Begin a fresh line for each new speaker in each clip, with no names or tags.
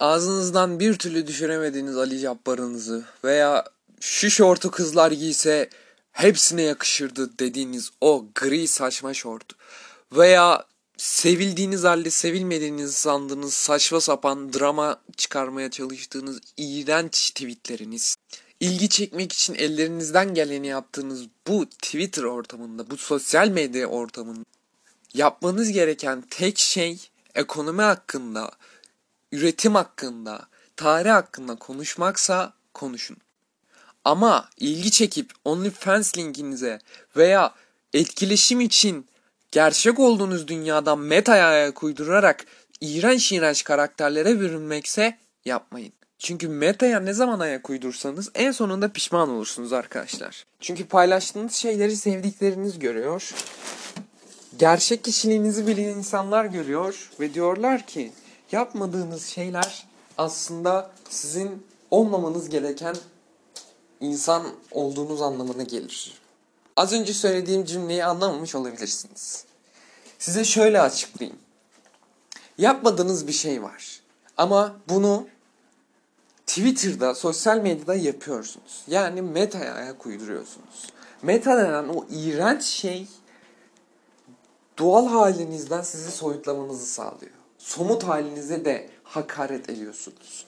ağzınızdan bir türlü düşüremediğiniz Ali Cabbar'ınızı veya şu şortu kızlar giyse hepsine yakışırdı dediğiniz o gri saçma şort veya sevildiğiniz halde sevilmediğinizi sandığınız saçma sapan drama çıkarmaya çalıştığınız iğrenç tweetleriniz, ilgi çekmek için ellerinizden geleni yaptığınız bu Twitter ortamında, bu sosyal medya ortamında yapmanız gereken tek şey ekonomi hakkında, üretim hakkında, tarih hakkında konuşmaksa konuşun. Ama ilgi çekip OnlyFans linkinize veya etkileşim için gerçek olduğunuz dünyadan metaya ayak uydurarak iğrenç iğrenç karakterlere bürünmekse yapmayın. Çünkü metaya ne zaman ayak uydursanız en sonunda pişman olursunuz arkadaşlar. Çünkü paylaştığınız şeyleri sevdikleriniz görüyor. Gerçek kişiliğinizi bilen insanlar görüyor ve diyorlar ki yapmadığınız şeyler aslında sizin olmamanız gereken insan olduğunuz anlamına gelir. Az önce söylediğim cümleyi anlamamış olabilirsiniz. Size şöyle açıklayayım. Yapmadığınız bir şey var. Ama bunu Twitter'da, sosyal medyada yapıyorsunuz. Yani meta'ya ayak uyduruyorsunuz. Meta denen o iğrenç şey doğal halinizden sizi soyutlamanızı sağlıyor. Somut halinize de hakaret ediyorsunuz.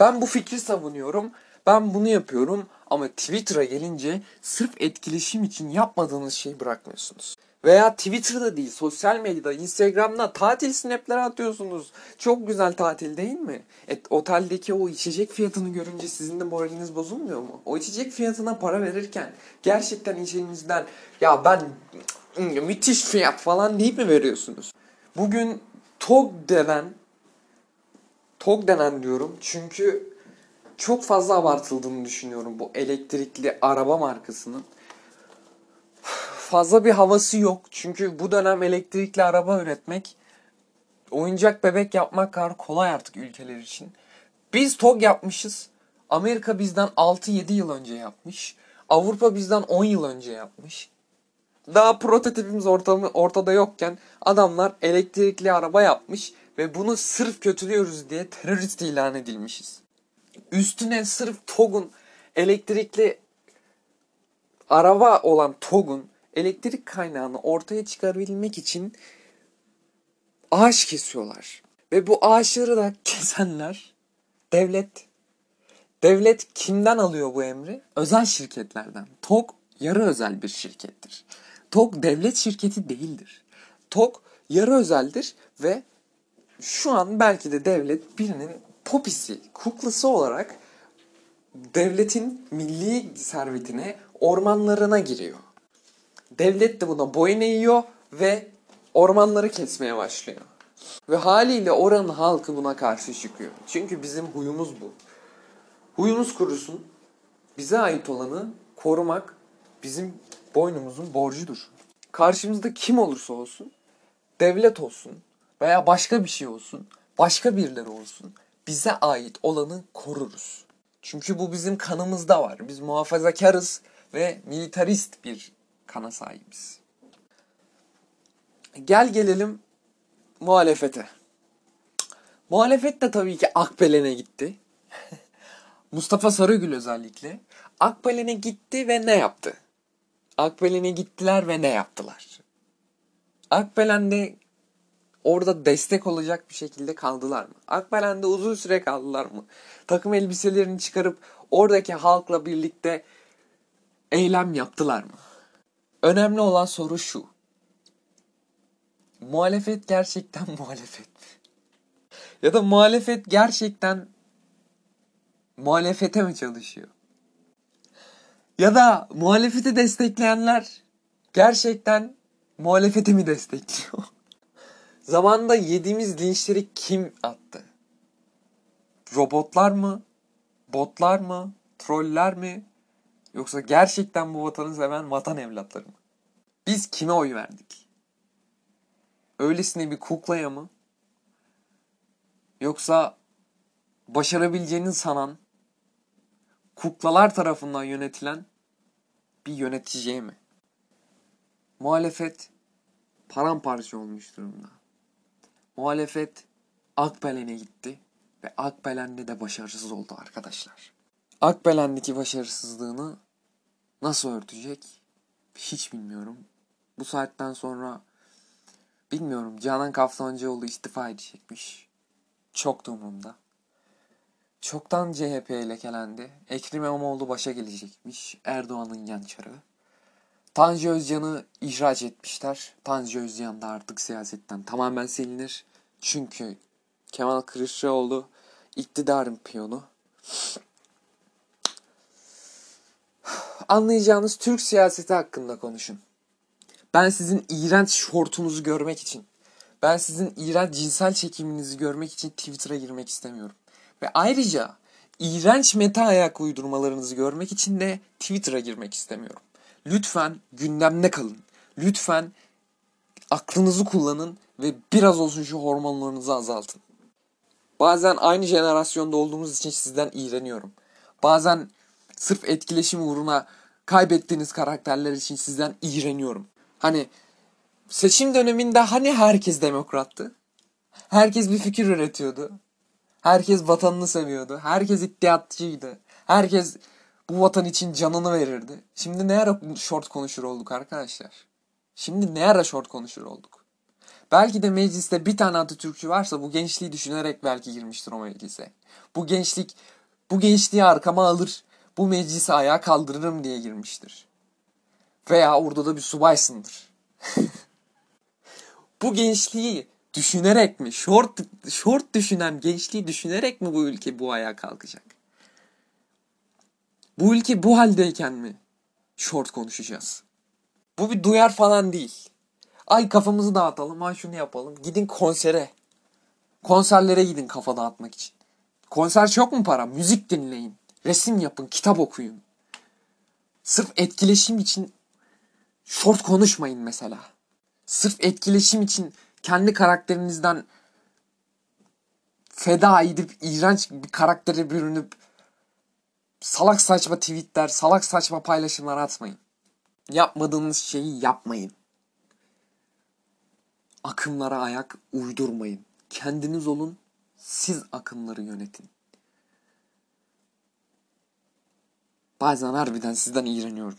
Ben bu fikri savunuyorum. Ben bunu yapıyorum ama Twitter'a gelince sırf etkileşim için yapmadığınız şeyi bırakmıyorsunuz. Veya Twitter'da değil, sosyal medyada, Instagram'da tatil snapleri atıyorsunuz. Çok güzel tatil değil mi? Et, oteldeki o içecek fiyatını görünce sizin de moraliniz bozulmuyor mu? O içecek fiyatına para verirken gerçekten içinizden ya ben müthiş fiyat falan deyip mi veriyorsunuz? Bugün TOG denen TOG denen diyorum çünkü çok fazla abartıldığını düşünüyorum bu elektrikli araba markasının. Fazla bir havası yok. Çünkü bu dönem elektrikli araba üretmek, oyuncak bebek yapmak kadar kolay artık ülkeler için. Biz TOG yapmışız. Amerika bizden 6-7 yıl önce yapmış. Avrupa bizden 10 yıl önce yapmış. Daha prototipimiz ortamı, ortada yokken adamlar elektrikli araba yapmış ve bunu sırf kötülüyoruz diye terörist ilan edilmişiz. Üstüne sırf TOG'un elektrikli araba olan TOG'un elektrik kaynağını ortaya çıkarabilmek için ağaç kesiyorlar. Ve bu ağaçları da kesenler devlet. Devlet kimden alıyor bu emri? Özel şirketlerden. TOG yarı özel bir şirkettir. TOG devlet şirketi değildir. TOG yarı özeldir ve şu an belki de devlet birinin popisi, kuklası olarak devletin milli servetine, ormanlarına giriyor. Devlet de buna boyun eğiyor ve ormanları kesmeye başlıyor. Ve haliyle oranın halkı buna karşı çıkıyor. Çünkü bizim huyumuz bu. Huyumuz kurusun. Bize ait olanı korumak bizim boynumuzun borcudur. Karşımızda kim olursa olsun, devlet olsun veya başka bir şey olsun, başka birileri olsun bize ait olanı koruruz. Çünkü bu bizim kanımızda var. Biz muhafazakarız ve militarist bir kana sahibiz. Gel gelelim muhalefete. Muhalefet de tabii ki Akbelen'e gitti. Mustafa Sarıgül özellikle. Akbelen'e gitti ve ne yaptı? Akbelen'e gittiler ve ne yaptılar? Akbelen'de orada destek olacak bir şekilde kaldılar mı? Akbelen'de uzun süre kaldılar mı? Takım elbiselerini çıkarıp oradaki halkla birlikte eylem yaptılar mı? Önemli olan soru şu. Muhalefet gerçekten muhalefet mi? Ya da muhalefet gerçekten muhalefete mi çalışıyor? Ya da muhalefeti destekleyenler gerçekten muhalefeti mi destekliyor? Zamanında yediğimiz linçleri kim attı? Robotlar mı? Botlar mı? Troller mi? Yoksa gerçekten bu vatanı seven vatan evlatları mı? Biz kime oy verdik? Öylesine bir kuklaya mı? Yoksa başarabileceğini sanan, kuklalar tarafından yönetilen bir yöneticiye mi? Muhalefet paramparça olmuş durumda. Muhalefet Akbelen'e gitti Ve Akbelen'de de başarısız oldu arkadaşlar. Akbelen'deki başarısızlığını nasıl örtecek hiç bilmiyorum. Bu saatten sonra bilmiyorum Canan Kaftancıoğlu istifa edecekmiş. Çok da umurumda. Çoktan CHP lekelendi. Ekrem İmamoğlu başa gelecekmiş. Erdoğan'ın yan çarı. Tanju Özcan'ı ihraç etmişler. Tanju Özcan da artık siyasetten tamamen silinir. Çünkü Kemal Kılıçdaroğlu iktidarın piyonu. Anlayacağınız Türk siyaseti hakkında konuşun. Ben sizin iğrenç şortunuzu görmek için, ben sizin iğrenç cinsel çekiminizi görmek için Twitter'a girmek istemiyorum. Ve ayrıca iğrenç meta ayak uydurmalarınızı görmek için de Twitter'a girmek istemiyorum. Lütfen gündemde kalın. Lütfen aklınızı kullanın ve biraz olsun şu hormonlarınızı azaltın. Bazen aynı jenerasyonda olduğumuz için sizden iğreniyorum. Bazen sırf etkileşim uğruna kaybettiğiniz karakterler için sizden iğreniyorum. Hani seçim döneminde hani herkes demokrattı? Herkes bir fikir üretiyordu. Herkes vatanını seviyordu. Herkes iddiatçıydı. Herkes bu vatan için canını verirdi. Şimdi ne ara short konuşur olduk arkadaşlar? Şimdi ne ara short konuşur olduk? Belki de mecliste bir tane Atatürkçü varsa bu gençliği düşünerek belki girmiştir o meclise. Bu gençlik, bu gençliği arkama alır, bu meclisi ayağa kaldırırım diye girmiştir. Veya orada da bir subaysındır. bu gençliği düşünerek mi, short, short düşünen gençliği düşünerek mi bu ülke bu ayağa kalkacak? Bu ülke bu haldeyken mi short konuşacağız? Bu bir duyar falan değil. Ay kafamızı dağıtalım, ay şunu yapalım. Gidin konsere. Konserlere gidin kafa dağıtmak için. Konser çok mu para? Müzik dinleyin. Resim yapın, kitap okuyun. Sırf etkileşim için short konuşmayın mesela. Sırf etkileşim için kendi karakterinizden feda edip iğrenç bir karaktere bürünüp salak saçma tweetler, salak saçma paylaşımlar atmayın. Yapmadığınız şeyi yapmayın. Akımlara ayak uydurmayın. Kendiniz olun, siz akımları yönetin. Bazen harbiden sizden iğreniyorum.